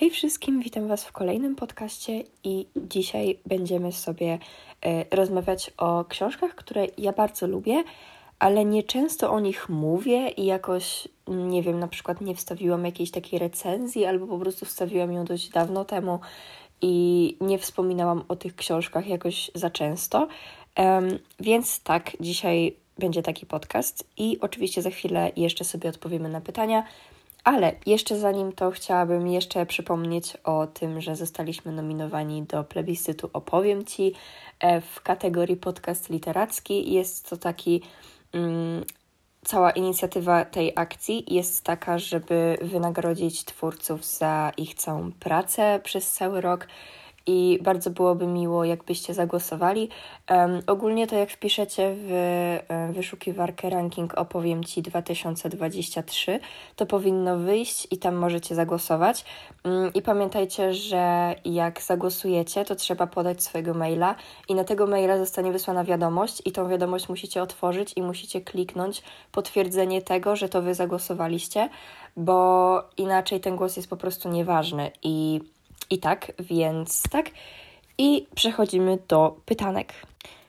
Hej wszystkim, witam Was w kolejnym podcaście i dzisiaj będziemy sobie e, rozmawiać o książkach, które ja bardzo lubię, ale nie często o nich mówię i jakoś, nie wiem, na przykład nie wstawiłam jakiejś takiej recenzji albo po prostu wstawiłam ją dość dawno temu i nie wspominałam o tych książkach jakoś za często. Um, więc tak, dzisiaj będzie taki podcast i oczywiście za chwilę jeszcze sobie odpowiemy na pytania. Ale jeszcze zanim to chciałabym jeszcze przypomnieć o tym, że zostaliśmy nominowani do plebiscytu Opowiem Ci e, w kategorii podcast literacki. Jest to taki. Mm, cała inicjatywa tej akcji jest taka, żeby wynagrodzić twórców za ich całą pracę przez cały rok i bardzo byłoby miło, jakbyście zagłosowali. Um, ogólnie to jak wpiszecie w wyszukiwarkę ranking opowiem Ci 2023, to powinno wyjść i tam możecie zagłosować. Um, I pamiętajcie, że jak zagłosujecie, to trzeba podać swojego maila i na tego maila zostanie wysłana wiadomość i tą wiadomość musicie otworzyć i musicie kliknąć potwierdzenie tego, że to Wy zagłosowaliście, bo inaczej ten głos jest po prostu nieważny i i tak, więc tak. I przechodzimy do pytanek.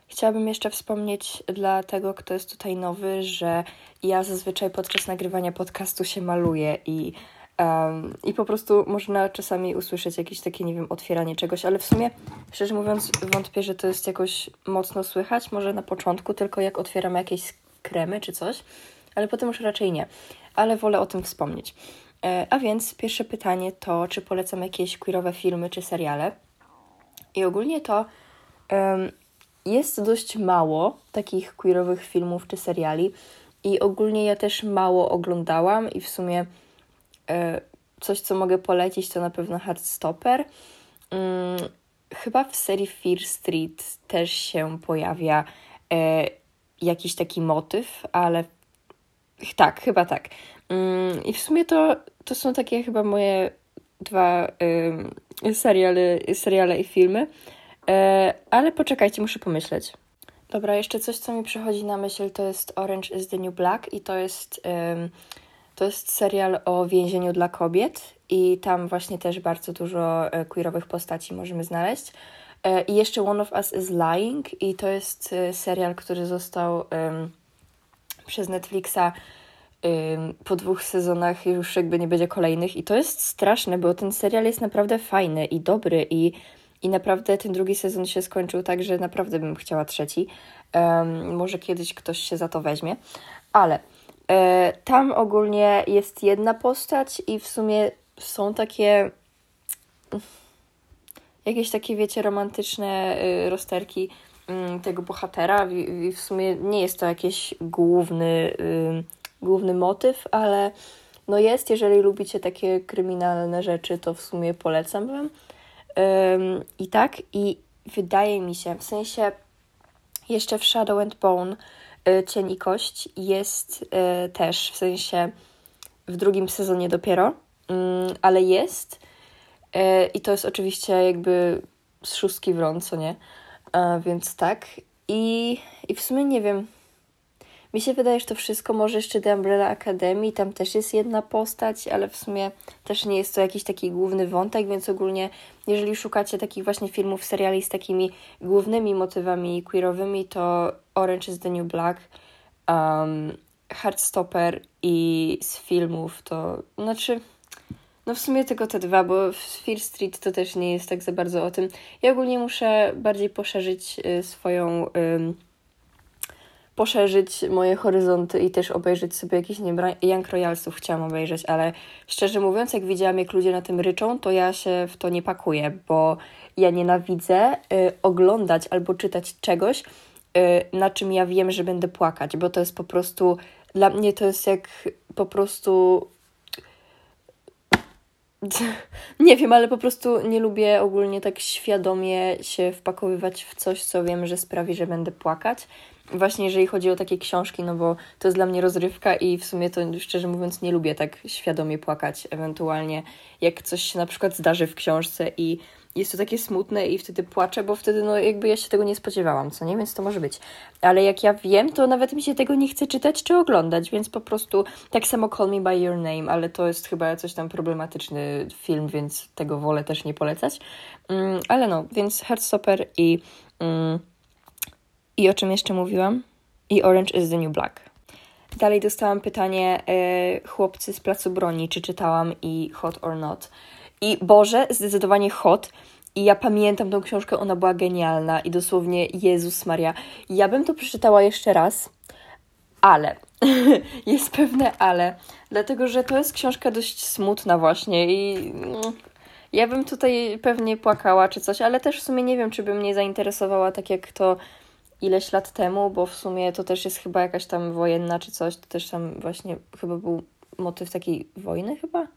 Chciałabym jeszcze wspomnieć dla tego, kto jest tutaj nowy, że ja zazwyczaj podczas nagrywania podcastu się maluję i, um, i po prostu można czasami usłyszeć jakieś takie, nie wiem, otwieranie czegoś, ale w sumie, szczerze mówiąc, wątpię, że to jest jakoś mocno słychać. Może na początku, tylko jak otwieram jakieś kremy czy coś, ale potem już raczej nie. Ale wolę o tym wspomnieć. E, a więc pierwsze pytanie to, czy polecam jakieś queerowe filmy czy seriale. I ogólnie to um, jest dość mało takich queerowych filmów czy seriali. I ogólnie ja też mało oglądałam i w sumie e, coś, co mogę polecić, to na pewno Heartstopper. Um, chyba w serii Fear Street też się pojawia e, jakiś taki motyw, ale tak, chyba tak. Um, I w sumie to to są takie chyba moje dwa y, seriale, seriale i filmy. E, ale poczekajcie, muszę pomyśleć. Dobra, jeszcze coś, co mi przychodzi na myśl, to jest Orange is the New Black i to jest, to jest serial o więzieniu dla kobiet i tam właśnie też bardzo dużo e, queerowych postaci możemy znaleźć. E, I jeszcze One of Us is Lying i to jest serial, który został przez Netflixa po dwóch sezonach już jakby nie będzie kolejnych i to jest straszne, bo ten serial jest naprawdę fajny i dobry i, i naprawdę ten drugi sezon się skończył tak, że naprawdę bym chciała trzeci. Um, może kiedyś ktoś się za to weźmie, ale e, tam ogólnie jest jedna postać i w sumie są takie jakieś takie, wiecie, romantyczne y, rozterki y, tego bohatera i, w sumie nie jest to jakiś główny y, główny motyw, ale no jest, jeżeli lubicie takie kryminalne rzeczy, to w sumie polecam Wam. Um, I tak, i wydaje mi się, w sensie jeszcze w Shadow and Bone y, Cień i Kość jest y, też, w sensie w drugim sezonie dopiero, ale jest. Y, I to jest oczywiście jakby z szóstki w co nie? więc tak. I, I w sumie nie wiem, mi się wydaje, że to wszystko może jeszcze The Umbrella Academy, tam też jest jedna postać, ale w sumie też nie jest to jakiś taki główny wątek, więc ogólnie jeżeli szukacie takich właśnie filmów, seriali z takimi głównymi motywami queerowymi, to Orange is the New Black, um, Heartstopper i z filmów to, znaczy... No w sumie tylko te dwa, bo Fear Street to też nie jest tak za bardzo o tym. Ja ogólnie muszę bardziej poszerzyć y, swoją... poszerzyć moje horyzonty i też obejrzeć sobie jakiś, nie wiem, Young Royalsów chciałam obejrzeć, ale szczerze mówiąc, jak widziałam, jak ludzie na tym ryczą, to ja się w to nie pakuję, bo ja nienawidzę y, oglądać albo czytać czegoś, y, na czym ja wiem, że będę płakać, bo to jest po prostu, dla mnie to jest jak po prostu nie wiem, ale po prostu nie lubię ogólnie tak świadomie się wpakowywać w coś, co wiem, że sprawi, że będę płakać. Właśnie jeżeli chodzi o takie książki, no bo to jest dla mnie rozrywka i w sumie to szczerze mówiąc nie lubię tak świadomie płakać, ewentualnie jak coś się na przykład zdarzy w książce i jest to takie smutne i wtedy płaczę, bo wtedy no jakby ja się tego nie spodziewałam, co nie? Więc to może być. Ale jak ja wiem, to nawet mi się tego nie chce czytać czy oglądać, więc po prostu tak samo Call Me By Your Name, ale to jest chyba coś tam problematyczny film, więc tego wolę też nie polecać. Mm, ale no, więc Heartstopper i mm, i o czym jeszcze mówiłam? I Orange is the New Black. Dalej dostałam pytanie y, chłopcy z placu broni, czy czytałam i Hot or Not. I Boże, zdecydowanie hot. I ja pamiętam tą książkę, ona była genialna i dosłownie Jezus Maria. Ja bym to przeczytała jeszcze raz, ale jest pewne ale, dlatego że to jest książka dość smutna właśnie i no, ja bym tutaj pewnie płakała czy coś, ale też w sumie nie wiem, czy by mnie zainteresowała tak jak to ileś lat temu, bo w sumie to też jest chyba jakaś tam wojenna czy coś, to też tam właśnie chyba był motyw takiej wojny chyba?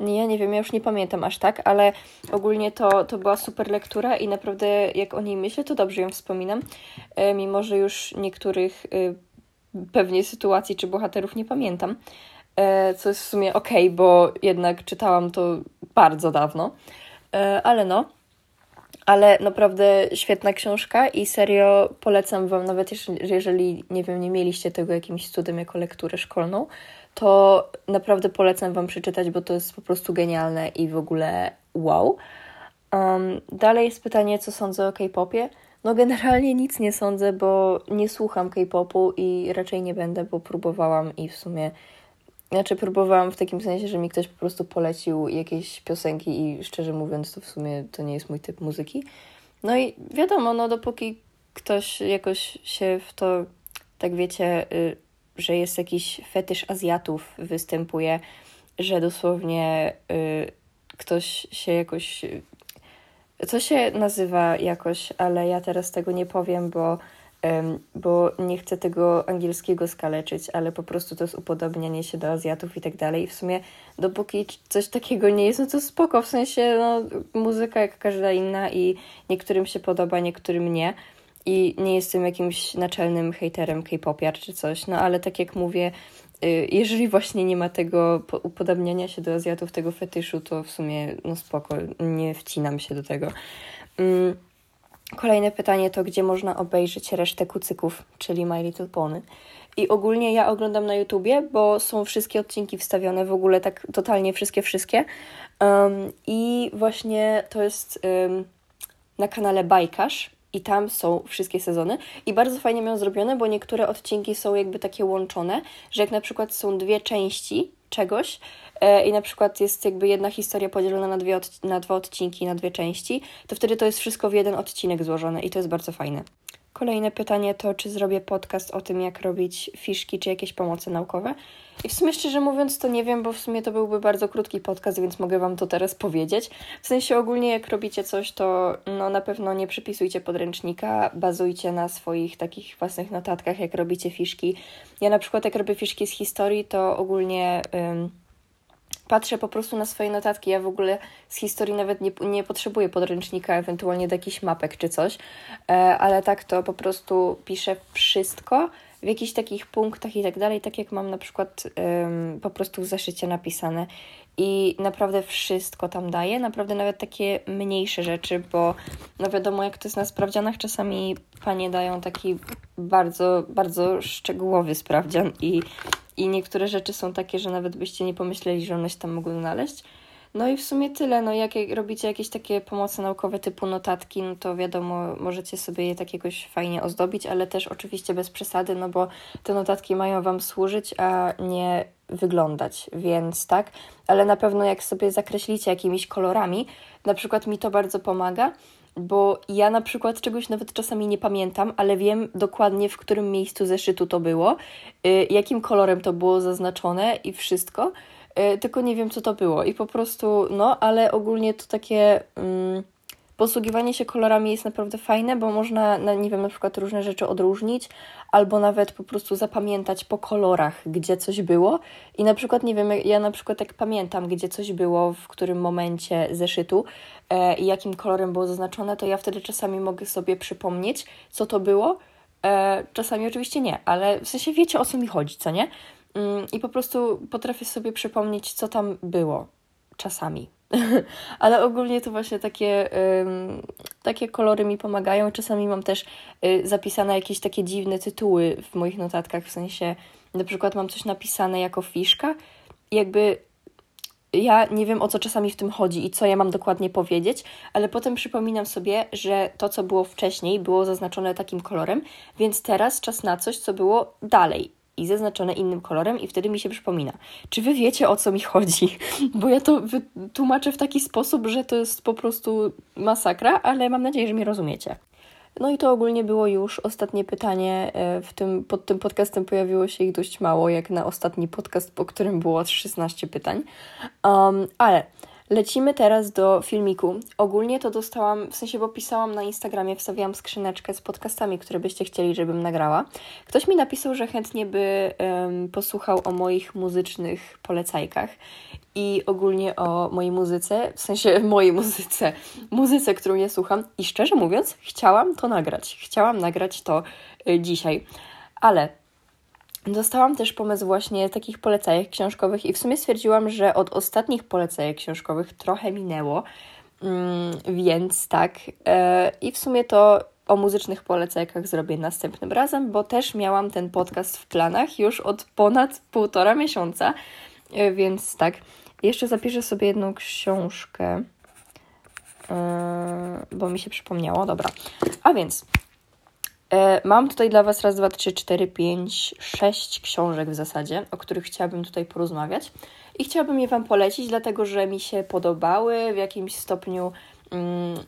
Nie, ja nie wiem, ja już nie pamiętam aż tak, ale ogólnie to, to była super lektura i naprawdę jak o niej myślę, to dobrze ją wspominam, e, mimo że już niektórych e, pewnie sytuacji czy bohaterów nie pamiętam, e, co jest w sumie okej, okay, bo jednak czytałam to bardzo dawno, ale no. Ale naprawdę świetna książka i serio polecam Wam, nawet jeżeli, nie wiem, nie mieliście tego jakimś cudem jako lekturę szkolną, to naprawdę polecam Wam przeczytać, bo to jest po prostu genialne i w ogóle wow. Um, dalej jest pytanie, co sądzę o K-popie. No generalnie nic nie sądzę, bo nie słucham K-popu i raczej nie będę, bo próbowałam i w sumie znaczy próbowałam w takim sensie, że mi ktoś po prostu polecił jakieś piosenki i szczerze mówiąc to w sumie to nie jest mój typ muzyki. No i wiadomo, no dopóki ktoś jakoś się w to, tak wiecie, y, że jest jakiś fetysz Azjatów występuje, że dosłownie y, ktoś się jakoś. Co się nazywa jakoś, ale ja teraz tego nie powiem, bo, bo nie chcę tego angielskiego skaleczyć, ale po prostu to jest upodobnianie się do Azjatów i tak dalej. I w sumie dopóki coś takiego nie jest, no to spoko, w sensie no, muzyka jak każda inna i niektórym się podoba, niektórym nie. I nie jestem jakimś naczelnym hejterem K-popiar czy coś, no ale tak jak mówię, y, jeżeli właśnie nie ma tego upodabniania się do Azjatów, tego fetyszu, to w sumie no spoko, nie wcinam się do tego. Mm, kolejne pytanie to, gdzie można obejrzeć resztę kucyków, czyli My Little Pony. I ogólnie ja oglądam na YouTubie, bo są wszystkie odcinki wstawione, w ogóle tak totalnie wszystkie, wszystkie. Um, I właśnie to jest um, na kanale Bajkarz i tam są wszystkie sezony. I bardzo fajnie mają zrobione, bo niektóre odcinki są jakby takie łączone, że jak na przykład są dwie części czegoś i na przykład jest jakby jedna historia podzielona na, dwie na dwa odcinki, na dwie części, to wtedy to jest wszystko w jeden odcinek złożone i to jest bardzo fajne. Kolejne pytanie to, czy zrobię podcast o tym, jak robić fiszki, czy jakieś pomoce naukowe. I w sumie szczerze mówiąc, to nie wiem, bo w sumie to byłby bardzo krótki podcast, więc mogę Wam to teraz powiedzieć. W sensie ogólnie, jak robicie coś, to no, na pewno nie przypisujcie podręcznika, bazujcie na swoich takich własnych notatkach, jak robicie fiszki. Ja na przykład, jak robię fiszki z historii, to ogólnie. Patrzę po prostu na swoje notatki. Ja w ogóle z historii nawet nie, nie potrzebuję podręcznika, ewentualnie do jakichś mapek czy coś, e, ale tak to po prostu piszę wszystko w jakichś takich punktach i tak dalej, tak jak mam na przykład po prostu w zeszycie napisane. I naprawdę wszystko tam daję, naprawdę nawet takie mniejsze rzeczy, bo no wiadomo, jak to jest na sprawdzianach, czasami panie dają taki bardzo, bardzo szczegółowy sprawdzian i i niektóre rzeczy są takie, że nawet byście nie pomyśleli, że one się tam mogły znaleźć. No i w sumie tyle. No jak robicie jakieś takie pomoce naukowe typu notatki, no to wiadomo, możecie sobie je tak jakoś fajnie ozdobić, ale też oczywiście bez przesady, no bo te notatki mają Wam służyć, a nie wyglądać, więc tak. Ale na pewno jak sobie zakreślicie jakimiś kolorami, na przykład mi to bardzo pomaga, bo ja na przykład czegoś nawet czasami nie pamiętam, ale wiem dokładnie, w którym miejscu zeszytu to było, y, jakim kolorem to było zaznaczone i wszystko, tylko nie wiem, co to było. I po prostu, no, ale ogólnie to takie. Mm, posługiwanie się kolorami jest naprawdę fajne, bo można, nie wiem, na przykład różne rzeczy odróżnić, albo nawet po prostu zapamiętać po kolorach, gdzie coś było. I na przykład, nie wiem, ja na przykład jak pamiętam, gdzie coś było, w którym momencie zeszytu e, i jakim kolorem było zaznaczone, to ja wtedy czasami mogę sobie przypomnieć, co to było E, czasami oczywiście nie, ale w sensie wiecie o co mi chodzi, co nie? Mm, I po prostu potrafię sobie przypomnieć, co tam było czasami. Ale ogólnie to właśnie takie, takie kolory mi pomagają. Czasami mam też y, zapisane jakieś takie dziwne tytuły w moich notatkach, w sensie na przykład mam coś napisane jako fiszka jakby ja nie wiem o co czasami w tym chodzi i co ja mam dokładnie powiedzieć, ale potem przypominam sobie, że to, co było wcześniej, było zaznaczone takim kolorem, więc teraz czas na coś, co było dalej i zaznaczone innym kolorem, i wtedy mi się przypomina. Czy wy wiecie o co mi chodzi? Bo ja to tłumaczę w taki sposób, że to jest po prostu masakra, ale mam nadzieję, że mnie rozumiecie. No i to ogólnie było już ostatnie pytanie. E, w tym, pod tym podcastem pojawiło się ich dość mało, jak na ostatni podcast, po którym było 16 pytań. Um, ale Lecimy teraz do filmiku. Ogólnie to dostałam, w sensie, bo pisałam na Instagramie, wstawiałam skrzyneczkę z podcastami, które byście chcieli, żebym nagrała. Ktoś mi napisał, że chętnie by um, posłuchał o moich muzycznych polecajkach i ogólnie o mojej muzyce, w sensie mojej muzyce, muzyce, którą ja słucham. I szczerze mówiąc, chciałam to nagrać. Chciałam nagrać to y, dzisiaj. Ale Dostałam też pomysł właśnie takich polecajek książkowych i w sumie stwierdziłam, że od ostatnich polecajek książkowych trochę minęło, mm, więc tak. E, I w sumie to o muzycznych polecajkach zrobię następnym razem, bo też miałam ten podcast w planach już od ponad półtora miesiąca, e, więc tak. Jeszcze zapiszę sobie jedną książkę, e, bo mi się przypomniało. Dobra. A więc mam tutaj dla Was raz, dwa, trzy, cztery, pięć, sześć książek w zasadzie, o których chciałabym tutaj porozmawiać i chciałabym je Wam polecić, dlatego że mi się podobały w jakimś stopniu. Mm,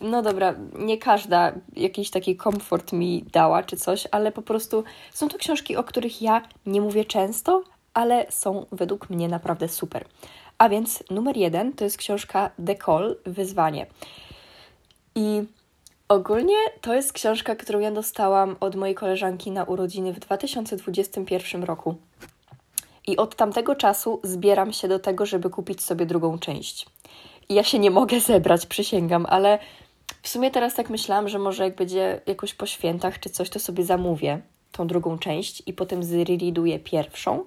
no dobra, nie każda jakiś taki komfort mi dała czy coś, ale po prostu są to książki, o których ja nie mówię często, ale są według mnie naprawdę super. A więc numer jeden to jest książka Call Wyzwanie. I Ogólnie to jest książka, którą ja dostałam od mojej koleżanki na urodziny w 2021 roku. I od tamtego czasu zbieram się do tego, żeby kupić sobie drugą część. I ja się nie mogę zebrać, przysięgam, ale w sumie teraz tak myślałam, że może jak będzie jakoś po świętach czy coś, to sobie zamówię tą drugą część i potem zreliduję pierwszą,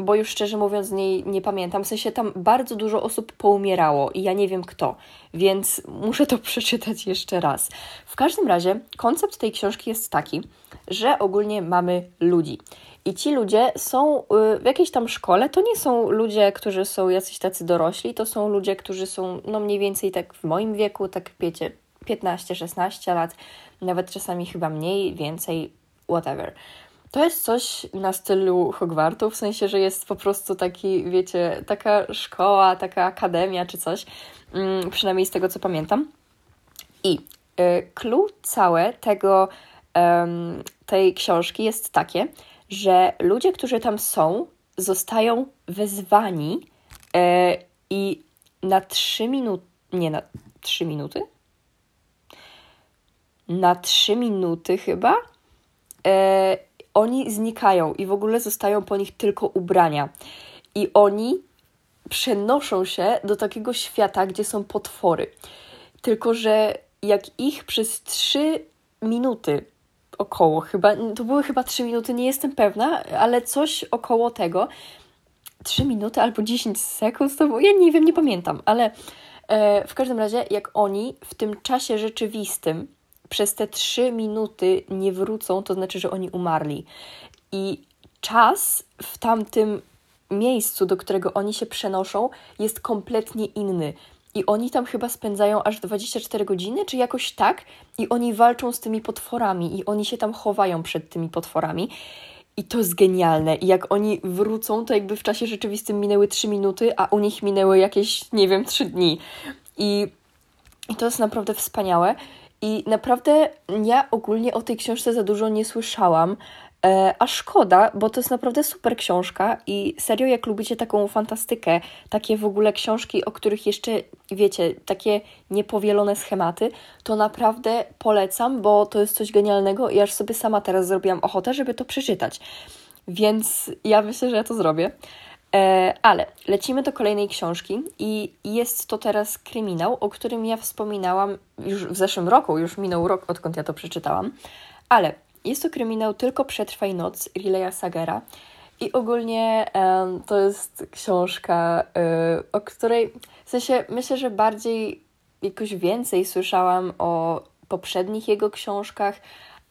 bo już szczerze mówiąc nie, nie pamiętam. W sensie tam bardzo dużo osób poumierało i ja nie wiem kto, więc muszę to przeczytać jeszcze raz. W każdym razie koncept tej książki jest taki, że ogólnie mamy ludzi. I ci ludzie są y, w jakiejś tam szkole. To nie są ludzie, którzy są jacyś tacy dorośli, to są ludzie, którzy są no mniej więcej tak w moim wieku, tak wiecie, 15-16 lat, nawet czasami chyba mniej, więcej, whatever. To jest coś na stylu Hogwartu, w sensie, że jest po prostu taki, wiecie, taka szkoła, taka akademia czy coś, mm, przynajmniej z tego co pamiętam. I y, clue całe tego, tej książki jest takie, że ludzie, którzy tam są, zostają wezwani y, i na trzy minuty, nie na trzy minuty? Na trzy minuty chyba y, oni znikają i w ogóle zostają po nich tylko ubrania. I oni przenoszą się do takiego świata, gdzie są potwory. Tylko, że jak ich przez trzy minuty około, chyba, to były chyba trzy minuty, nie jestem pewna, ale coś około tego, trzy minuty albo 10 sekund to było, ja nie wiem, nie pamiętam, ale e, w każdym razie, jak oni w tym czasie rzeczywistym przez te trzy minuty nie wrócą, to znaczy, że oni umarli. I czas w tamtym miejscu, do którego oni się przenoszą, jest kompletnie inny. I oni tam chyba spędzają aż 24 godziny, czy jakoś tak, i oni walczą z tymi potworami, i oni się tam chowają przed tymi potworami. I to jest genialne. I jak oni wrócą, to jakby w czasie rzeczywistym minęły 3 minuty, a u nich minęły jakieś, nie wiem, 3 dni. I, i to jest naprawdę wspaniałe. I naprawdę ja ogólnie o tej książce za dużo nie słyszałam, e, a szkoda, bo to jest naprawdę super książka i serio, jak lubicie taką fantastykę, takie w ogóle książki, o których jeszcze wiecie, takie niepowielone schematy, to naprawdę polecam, bo to jest coś genialnego i aż sobie sama teraz zrobiłam ochotę, żeby to przeczytać. Więc ja myślę, że ja to zrobię. E, ale lecimy do kolejnej książki i jest to teraz kryminał, o którym ja wspominałam już w zeszłym roku, już minął rok, odkąd ja to przeczytałam. Ale jest to kryminał Tylko przetrwaj noc Rileya Sagera. I ogólnie to jest książka, y, o której w sensie myślę, że bardziej jakoś więcej słyszałam o poprzednich jego książkach,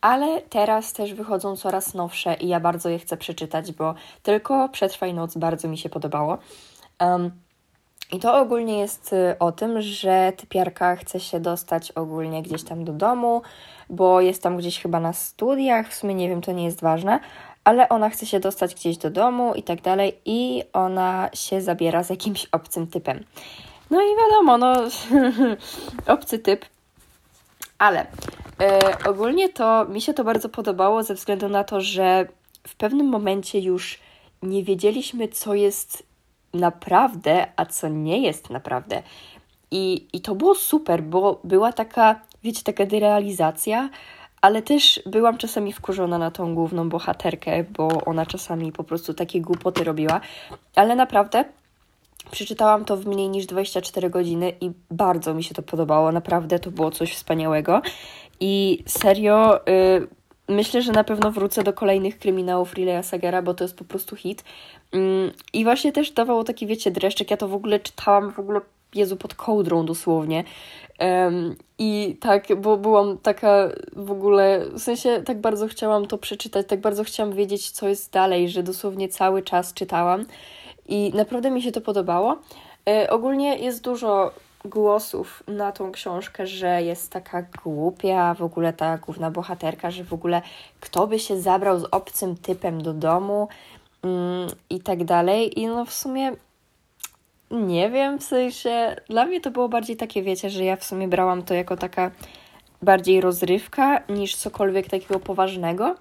ale teraz też wychodzą coraz nowsze i ja bardzo je chcę przeczytać, bo tylko Przetrwaj noc bardzo mi się podobało. Um, i to ogólnie jest y, o tym, że typiarka chce się dostać ogólnie gdzieś tam do domu, bo jest tam gdzieś chyba na studiach, w sumie nie wiem, to nie jest ważne, ale ona chce się dostać gdzieś do domu i tak dalej, i ona się zabiera z jakimś obcym typem. No i wiadomo, no, obcy typ. Ale e, ogólnie to mi się to bardzo podobało ze względu na to, że w pewnym momencie już nie wiedzieliśmy, co jest naprawdę, a co nie jest naprawdę. I, I to było super, bo była taka, wiecie, taka derealizacja, ale też byłam czasami wkurzona na tą główną bohaterkę, bo ona czasami po prostu takie głupoty robiła, ale naprawdę przeczytałam to w mniej niż 24 godziny i bardzo mi się to podobało, naprawdę to było coś wspaniałego i serio... Y, myślę, że na pewno wrócę do kolejnych kryminałów Rileya Sagera, bo to jest po prostu hit. Mm, I właśnie też dawało taki, wiecie, dreszczyk. Ja to w ogóle czytałam w ogóle, Jezu, pod kołdrą dosłownie. I tak, bo byłam taka w ogóle, w sensie tak bardzo chciałam to przeczytać, tak bardzo chciałam wiedzieć, co jest dalej, że dosłownie cały czas czytałam. I naprawdę mi się to podobało. E, ogólnie jest dużo głosów na tą książkę, że jest taka głupia, w ogóle ta główna bohaterka, że w ogóle kto by się zabrał z obcym typem do domu mm, i tak dalej. I no w sumie nie wiem, w sensie dla mnie to było bardziej takie, wiecie, że ja w sumie brałam to jako taka bardziej rozrywka niż cokolwiek takiego poważnego.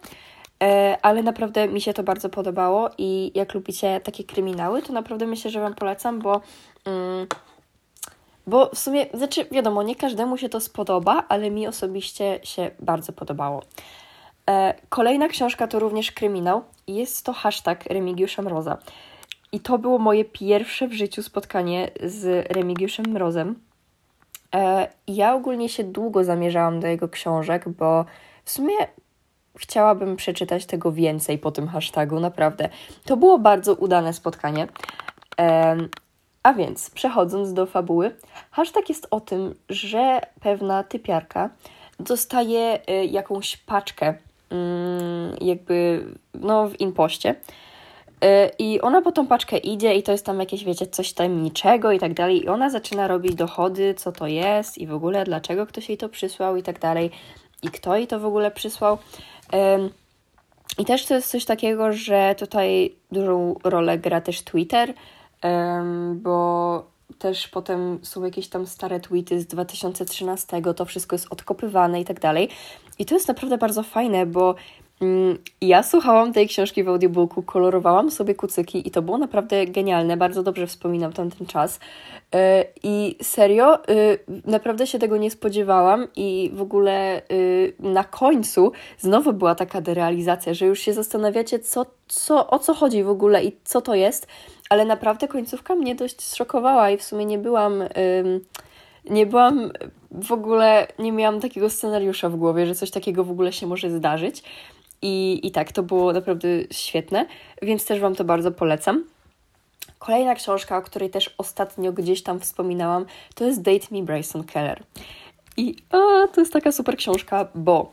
E, ale naprawdę mi się to bardzo podobało i jak lubicie takie kryminały, to naprawdę myślę, że Wam polecam, bo mm, bo w sumie, znaczy wiadomo, nie każdemu się to spodoba, ale mi osobiście się bardzo podobało. E, kolejna książka to również kryminał. Jest to hashtag Remigiusza Mroza. I to było moje pierwsze w życiu spotkanie z Remigiuszem Mrozem. E, ja ogólnie się długo zamierzałam do jego książek, bo w sumie chciałabym przeczytać tego więcej po tym hashtagu, naprawdę. To było bardzo udane spotkanie. E, a więc, przechodząc do fabuły, hashtag jest o tym, że pewna typiarka dostaje y, jakąś paczkę, mm, jakby no, w impoście. Y, I ona po tą paczkę idzie i to jest tam jakieś, wiecie, coś tajemniczego i tak dalej. I ona zaczyna robić dochody, co to jest i w ogóle dlaczego ktoś jej to przysłał i tak dalej. I kto jej to w ogóle przysłał. I też to jest coś takiego, że tutaj dużą rolę gra też Twitter, bo też potem są jakieś tam stare tweety z 2013, to wszystko jest odkopywane i tak dalej. I to jest naprawdę bardzo fajne, bo ja słuchałam tej książki w audiobooku, kolorowałam sobie kucyki i to było naprawdę genialne, bardzo dobrze wspominam tamten czas. E, I serio, e, naprawdę się tego nie spodziewałam i w ogóle e, na końcu znowu była taka derealizacja, że już się zastanawiacie, co, co, o co chodzi w ogóle i co to jest, ale naprawdę końcówka mnie dość zszokowała i w sumie nie byłam. Nie byłam w ogóle, nie miałam takiego scenariusza w głowie, że coś takiego w ogóle się może zdarzyć. I, I tak, to było naprawdę świetne, więc też Wam to bardzo polecam. Kolejna książka, o której też ostatnio gdzieś tam wspominałam, to jest Date Me Bryson Keller. I a, to jest taka super książka, bo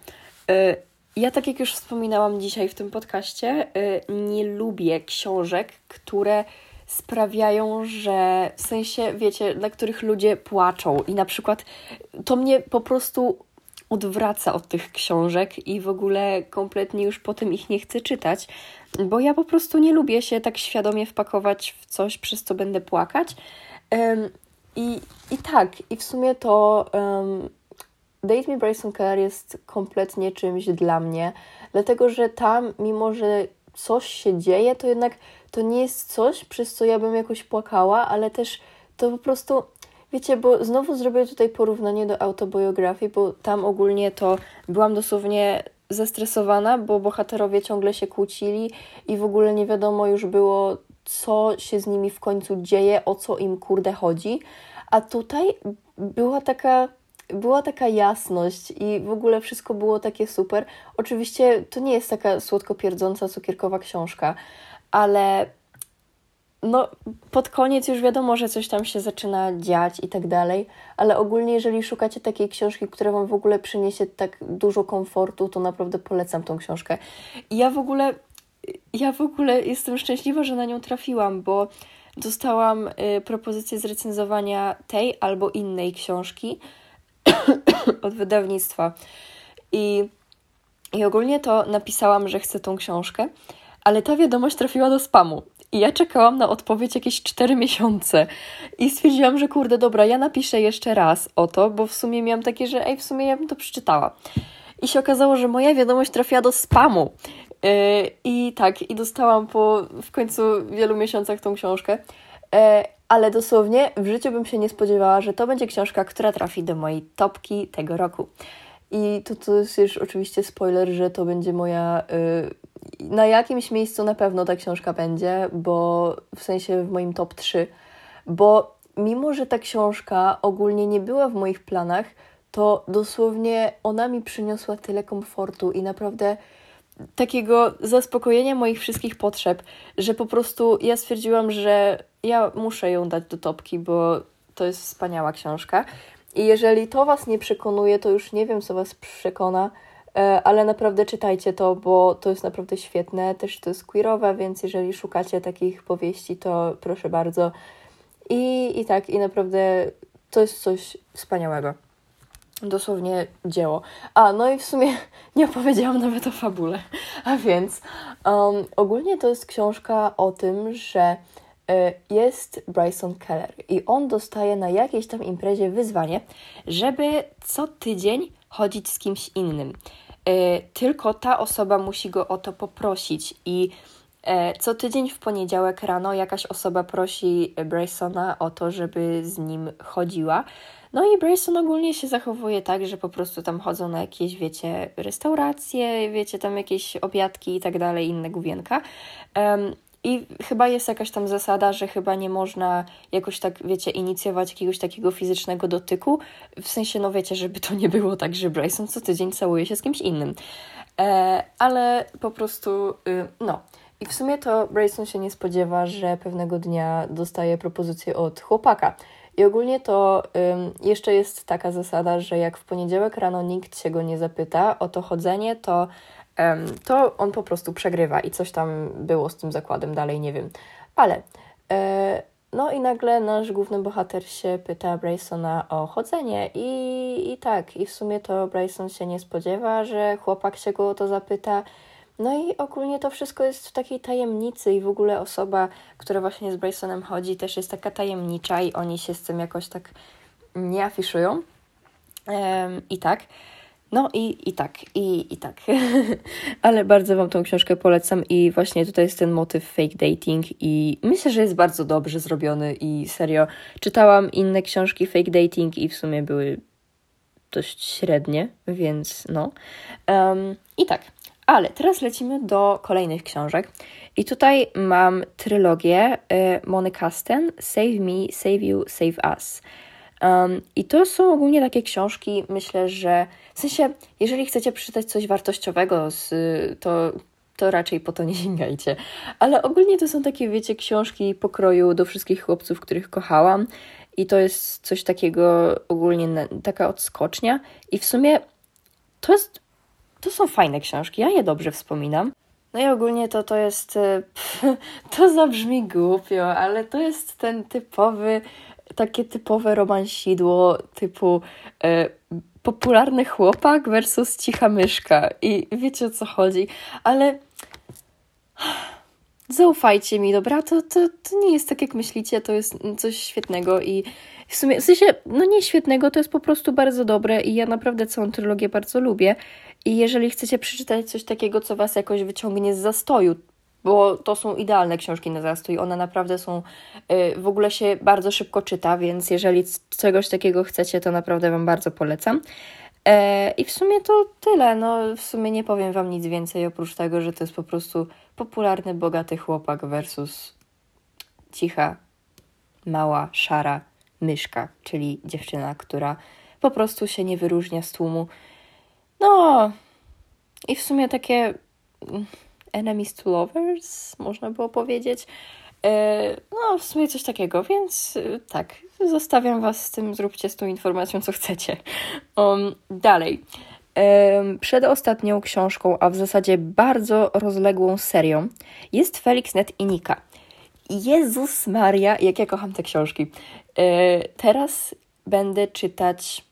y, ja, tak jak już wspominałam dzisiaj w tym podcaście, y, nie lubię książek, które sprawiają, że w sensie, wiecie, dla których ludzie płaczą. I na przykład to mnie po prostu odwraca od tych książek i w ogóle kompletnie już potem ich nie chcę czytać, bo ja po prostu nie lubię się tak świadomie wpakować w coś, przez co będę płakać. Um, i, I tak, i w sumie to um, Date Me Bryson Keller jest kompletnie czymś dla mnie, dlatego że tam, mimo że coś się dzieje, to jednak to nie jest coś, przez co ja bym jakoś płakała, ale też to po prostu Wiecie, bo znowu zrobię tutaj porównanie do autobiografii, bo tam ogólnie to byłam dosłownie zestresowana, bo bohaterowie ciągle się kłócili i w ogóle nie wiadomo już było, co się z nimi w końcu dzieje, o co im kurde chodzi. A tutaj była taka była taka jasność i w ogóle wszystko było takie super. Oczywiście to nie jest taka słodko pierdząca, cukierkowa książka, ale no, pod koniec już wiadomo, że coś tam się zaczyna dziać i tak dalej, ale ogólnie, jeżeli szukacie takiej książki, która Wam w ogóle przyniesie tak dużo komfortu, to naprawdę polecam tą książkę. I ja w ogóle, ja w ogóle jestem szczęśliwa, że na nią trafiłam, bo dostałam y, propozycję zrecenzowania tej albo innej książki od wydawnictwa. I, I ogólnie to napisałam, że chcę tą książkę, ale ta wiadomość trafiła do spamu. I ja czekałam na odpowiedź jakieś 4 miesiące. I stwierdziłam, że kurde, dobra, ja napiszę jeszcze raz o to, bo w sumie miałam takie, że ej, w sumie ja bym to przeczytała. I się okazało, że moja wiadomość trafiła do spamu. Yy, I tak, i dostałam po w końcu wielu miesiącach tą książkę. Yy, ale dosłownie w życiu bym się nie spodziewała, że to będzie książka, która trafi do mojej topki tego roku. I to, to jest już oczywiście spoiler, że to będzie moja. Yy, na jakimś miejscu na pewno ta książka będzie, bo w sensie w moim top 3, bo mimo, że ta książka ogólnie nie była w moich planach, to dosłownie ona mi przyniosła tyle komfortu i naprawdę takiego zaspokojenia moich wszystkich potrzeb, że po prostu ja stwierdziłam, że ja muszę ją dać do topki, bo to jest wspaniała książka. I jeżeli to Was nie przekonuje, to już nie wiem, co Was przekona, e, ale naprawdę czytajcie to, bo to jest naprawdę świetne. Też to jest queerowe, więc jeżeli szukacie takich powieści, to proszę bardzo. I, i tak, i naprawdę to jest coś wspaniałego. Dosłownie dzieło. A, no i w sumie nie opowiedziałam nawet o fabule. A więc um, ogólnie to jest książka o tym, że jest Bryson Keller i on dostaje na jakiejś tam imprezie wyzwanie, żeby co tydzień chodzić z kimś innym. E, tylko ta osoba musi go o to poprosić i e, co tydzień w poniedziałek rano jakaś osoba prosi Brysona o to, żeby z nim chodziła. No i Bryson ogólnie się zachowuje tak, że po prostu tam chodzą na jakieś, wiecie, restauracje, wiecie, tam jakieś obiadki i tak dalej, inne główienka. I chyba jest jakaś tam zasada, że chyba nie można jakoś tak, wiecie, inicjować jakiegoś takiego fizycznego dotyku. W sensie, no wiecie, żeby to nie było tak, że Bryson co tydzień całuje się z kimś innym. E, ale po prostu, y, no. I w sumie to Bryson się nie spodziewa, że pewnego dnia dostaje propozycję od chłopaka. I ogólnie to jeszcze jest taka zasada, że jak w poniedziałek rano nikt się go nie zapyta o to chodzenie, to to on po prostu przegrywa i coś tam było z tym zakładem dalej, nie wiem. Ale e, no i nagle nasz główny bohater się pyta Brysona o chodzenie i, i tak, i w sumie to Bryson się nie spodziewa, że chłopak się go o to zapyta. No i ogólnie to wszystko jest w takiej tajemnicy i w ogóle osoba, która właśnie z Brysonem chodzi, też jest taka tajemnicza i oni się z tym jakoś tak nie afiszują. Um, I tak. No i, i tak, i, i tak. Ale bardzo Wam tą książkę polecam i właśnie tutaj jest ten motyw fake dating i myślę, że jest bardzo dobrze zrobiony i serio czytałam inne książki fake dating i w sumie były dość średnie, więc no. Um, I tak, ale teraz lecimy do kolejnych książek. I tutaj mam trylogię y, Mony Save Me, Save You, Save Us. Um, I to są ogólnie takie książki, myślę, że w sensie, jeżeli chcecie przeczytać coś wartościowego, z, to, to raczej po to nie sięgajcie. Ale ogólnie to są takie, wiecie, książki pokroju do wszystkich chłopców, których kochałam. I to jest coś takiego ogólnie, taka odskocznia. I w sumie to jest, to są fajne książki, ja je dobrze wspominam. No i ogólnie to to jest, pff, to zabrzmi głupio, ale to jest ten typowy takie typowe romansidło typu e, popularny chłopak versus cicha myszka. I wiecie o co chodzi, ale zaufajcie mi, dobra? To, to, to nie jest tak, jak myślicie, to jest coś świetnego i w sumie, w sensie, no nie świetnego, to jest po prostu bardzo dobre i ja naprawdę całą trylogię bardzo lubię. I jeżeli chcecie przeczytać coś takiego, co was jakoś wyciągnie z zastoju, bo to są idealne książki na zastój. One naprawdę są, y, w ogóle się bardzo szybko czyta, więc jeżeli czegoś takiego chcecie, to naprawdę Wam bardzo polecam. E, I w sumie to tyle. No, w sumie nie powiem Wam nic więcej, oprócz tego, że to jest po prostu popularny, bogaty chłopak versus cicha, mała, szara myszka, czyli dziewczyna, która po prostu się nie wyróżnia z tłumu. No i w sumie takie mm, enemies to lovers, można było powiedzieć. E, no, w sumie coś takiego, więc e, tak, zostawiam Was z tym, zróbcie z tą informacją, co chcecie. Um, dalej. Przed ostatnią książką, a w zasadzie bardzo rozległą serią, jest Felix Net i Nika. Jezus Maria, jak ja kocham te książki. E, teraz będę czytać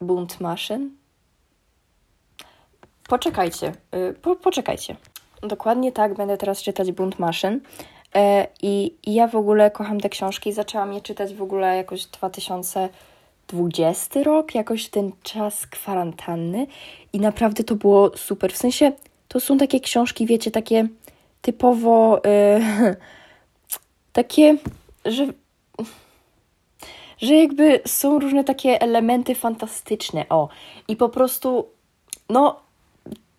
Bunt Maszyn. Poczekajcie, po, poczekajcie. Dokładnie tak, będę teraz czytać Bunt Maszyn. E, I, ja w ogóle kocham te książki. Zaczęłam je czytać w ogóle jakoś 2020 rok, jakoś ten czas kwarantanny. I naprawdę to było super. W sensie to są takie książki, wiecie, takie typowo yy, takie, że że jakby są różne takie elementy fantastyczne, o, i po prostu, no,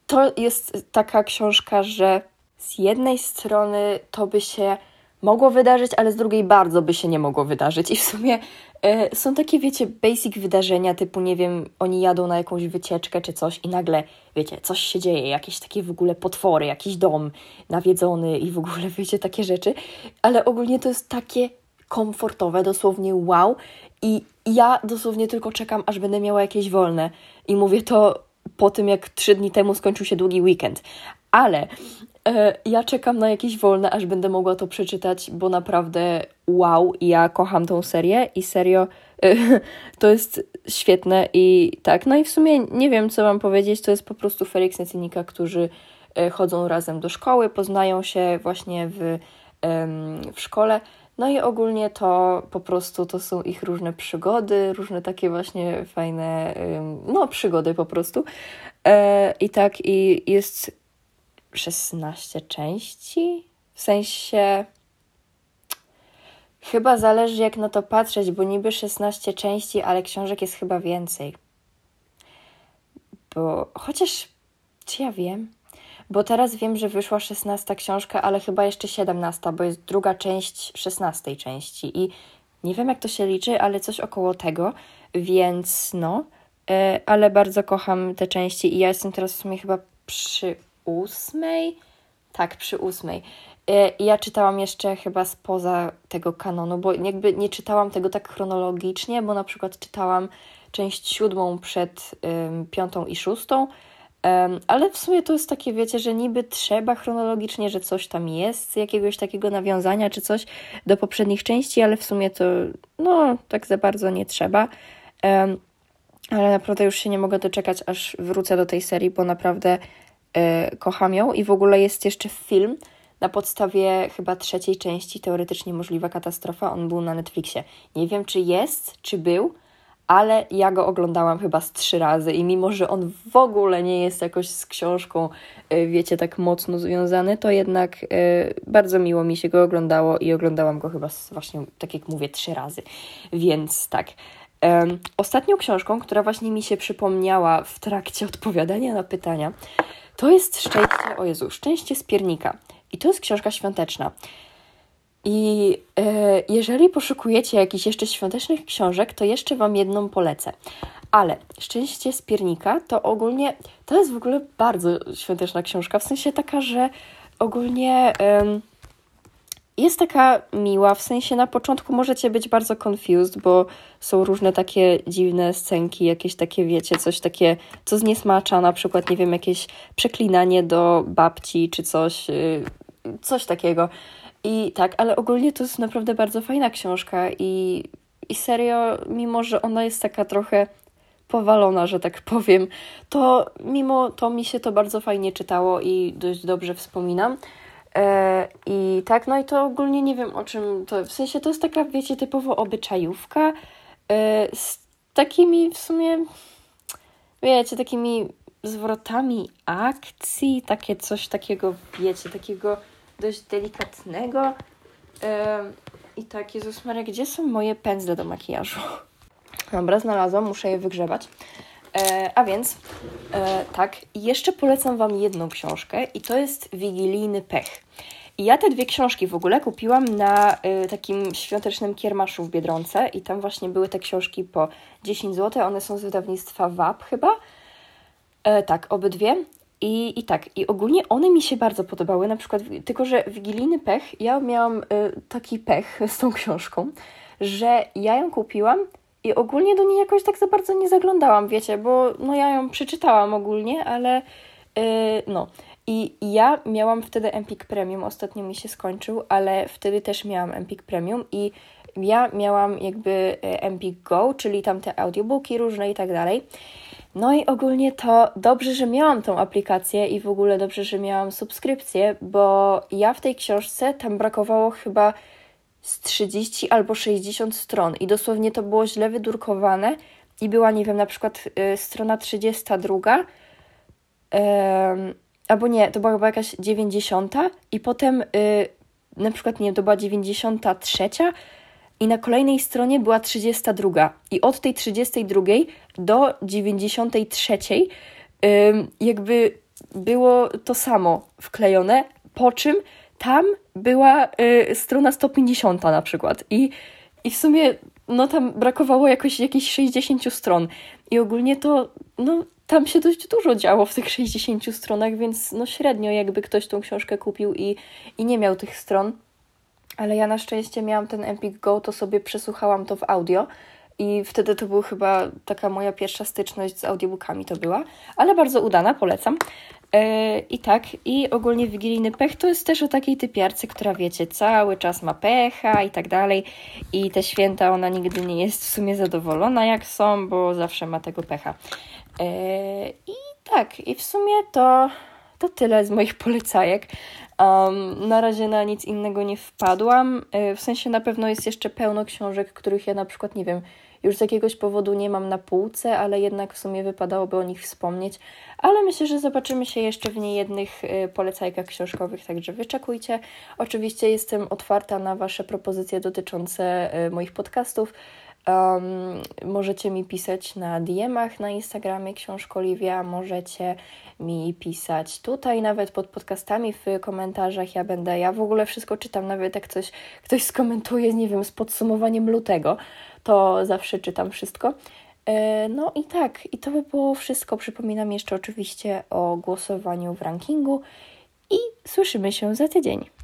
to jest taka książka, że z jednej strony to by się mogło wydarzyć, ale z drugiej bardzo by się nie mogło wydarzyć. I w sumie y, są takie, wiecie, basic wydarzenia, typu, nie wiem, oni jadą na jakąś wycieczkę czy coś i nagle, wiecie, coś się dzieje, jakieś takie w ogóle potwory, jakiś dom nawiedzony i w ogóle, wiecie, takie rzeczy. Ale ogólnie to jest takie komfortowe, dosłownie wow. I ja dosłownie tylko czekam, aż będę miała jakieś wolne. I mówię to po tym, jak trzy dni temu skończył się długi weekend. Ale e, ja czekam na jakieś wolne, aż będę mogła to przeczytać, bo naprawdę wow, ja kocham tą serię i serio e, to jest świetne i tak. No i w sumie nie wiem, co mam powiedzieć, to jest po prostu Felix Necynika, którzy e, chodzą razem do szkoły, poznają się właśnie w, w szkole. No i ogólnie to po prostu to są ich różne przygody, różne takie właśnie fajne, no przygody po prostu. E, I tak, i jest 16 części, w sensie chyba zależy jak na to patrzeć, bo niby 16 części, ale książek jest chyba więcej. Bo chociaż, czy ja wiem? Bo teraz wiem, że wyszła 16 książka, ale chyba jeszcze 17, bo jest druga część 16 części. I nie wiem jak to się liczy, ale coś około tego, więc no, yy, ale bardzo kocham te części i ja jestem teraz w sumie chyba przy ósmej, tak, przy ósmej. E, ja czytałam jeszcze chyba spoza tego kanonu, bo jakby nie czytałam tego tak chronologicznie, bo na przykład czytałam część siódmą przed piątą i szóstą, ale w sumie to jest takie, wiecie, że niby trzeba chronologicznie, że coś tam jest, jakiegoś takiego nawiązania czy coś do poprzednich części, ale w sumie to no, tak za bardzo nie trzeba. Ale naprawdę już się nie mogę doczekać, aż wrócę do tej serii, bo naprawdę e, kocham ją i w ogóle jest jeszcze film na podstawie chyba trzeciej części, teoretycznie możliwa katastrofa. On był na Netflixie. Nie wiem, czy jest, czy był, ale ja go oglądałam chyba z trzy razy i mimo, że on w ogóle nie jest jakoś z książką, y, wiecie, tak mocno związany, to jednak y, bardzo miło mi się go oglądało i oglądałam go chyba właśnie, tak jak mówię, trzy razy. Więc tak. ostatnią książką, która właśnie mi się przypomniała w trakcie odpowiadania na pytania, to jest Szczęście, o Jezu, Szczęście z piernika. I to jest książka świąteczna. I e, jeżeli poszukujecie jakichś jeszcze świątecznych książek, to jeszcze Wam jedną polecę. Ale Szczęście z piernika to ogólnie, to jest w ogóle bardzo świąteczna książka, w sensie taka, że ogólnie jest taka miła, w sensie na początku możecie być bardzo confused, bo są różne takie dziwne scenki, jakieś takie, wiecie, coś takie, co zniesmacza, na przykład, nie wiem, jakieś przeklinanie do babci, czy coś, y, coś takiego. I tak, ale ogólnie to jest naprawdę bardzo fajna książka i, i serio, mimo że ona jest taka trochę powalona, że tak powiem, to mimo to mi się to bardzo fajnie czytało i dość dobrze wspominam. E, I tak, no i to ogólnie nie wiem o czym to, w sensie to jest taka, wiecie, typowo obyczajówka e, z takimi w sumie, wiecie, takimi zwrotami akcji, takie coś takiego, wiecie, takiego dość delikatnego. I tak, Jezus Maria, gdzie są moje pędzle do makijażu? Dobra, znalazłam, muszę je wygrzebać. E, a więc, e, tak, jeszcze polecam Wam jedną książkę i to jest Wigilijny Pech. I ja te dwie książki w ogóle kupiłam na y, takim świątecznym kiermaszu w Biedronce i tam właśnie były te książki po 10 zł. One są z wydawnictwa WAP chyba. E, tak, obydwie. I, I tak, i ogólnie one mi się bardzo podobały, na przykład, tylko że Wigilijny Pech, ja miałam y, taki pech z tą książką, że ja ją kupiłam i ogólnie do niej jakoś tak za bardzo nie zaglądałam, wiecie, bo no ja ją przeczytałam ogólnie, ale yy, no. I ja miałam wtedy Empik Premium, ostatnio mi się skończył, ale wtedy też miałam Empik Premium i ja miałam jakby y, Empik Go, czyli tam te audiobooki różne i tak dalej. No i ogólnie to dobrze, że miałam tą aplikację i w ogóle dobrze, że miałam subskrypcję, bo ja w tej książce tam brakowało chyba z 30 albo 60 stron. I dosłownie to było źle wydrukowane i była, nie wiem, na przykład y, strona 32, y, albo nie, to była chyba jakaś 90 i potem y, na przykład, nie to była 93 i na kolejnej stronie była 32 i od tej 32 do 93 jakby było to samo wklejone, po czym tam była y, strona 150 na przykład. I, i w sumie no tam brakowało jakoś jakichś 60 stron. I ogólnie to no tam się dość dużo działo w tych 60 stronach, więc no średnio jakby ktoś tą książkę kupił i, i nie miał tych stron. Ale ja na szczęście miałam ten Epic Go, to sobie przesłuchałam to w audio i wtedy to była chyba taka moja pierwsza styczność z audiobookami to była, ale bardzo udana, polecam. Yy, I tak, i ogólnie wigilijny pech to jest też o takiej typiarce, która wiecie, cały czas ma pecha i tak dalej. I te święta ona nigdy nie jest w sumie zadowolona jak są, bo zawsze ma tego pecha. Yy, I tak, i w sumie to, to tyle z moich polecajek. Um, na razie na nic innego nie wpadłam. Yy, w sensie na pewno jest jeszcze pełno książek, których ja na przykład nie wiem już z jakiegoś powodu nie mam na półce, ale jednak w sumie wypadałoby o nich wspomnieć. Ale myślę, że zobaczymy się jeszcze w niejednych y, polecajkach książkowych, także wyczekujcie. Oczywiście jestem otwarta na Wasze propozycje dotyczące y, moich podcastów. Um, możecie mi pisać na DM-ach na Instagramie Książko Oliwia, możecie mi pisać tutaj nawet pod podcastami w komentarzach. Ja będę, ja w ogóle wszystko czytam, nawet jak coś ktoś skomentuje, nie wiem, z podsumowaniem lutego, to zawsze czytam wszystko. E, no i tak, i to by było wszystko. Przypominam jeszcze oczywiście o głosowaniu w rankingu i słyszymy się za tydzień.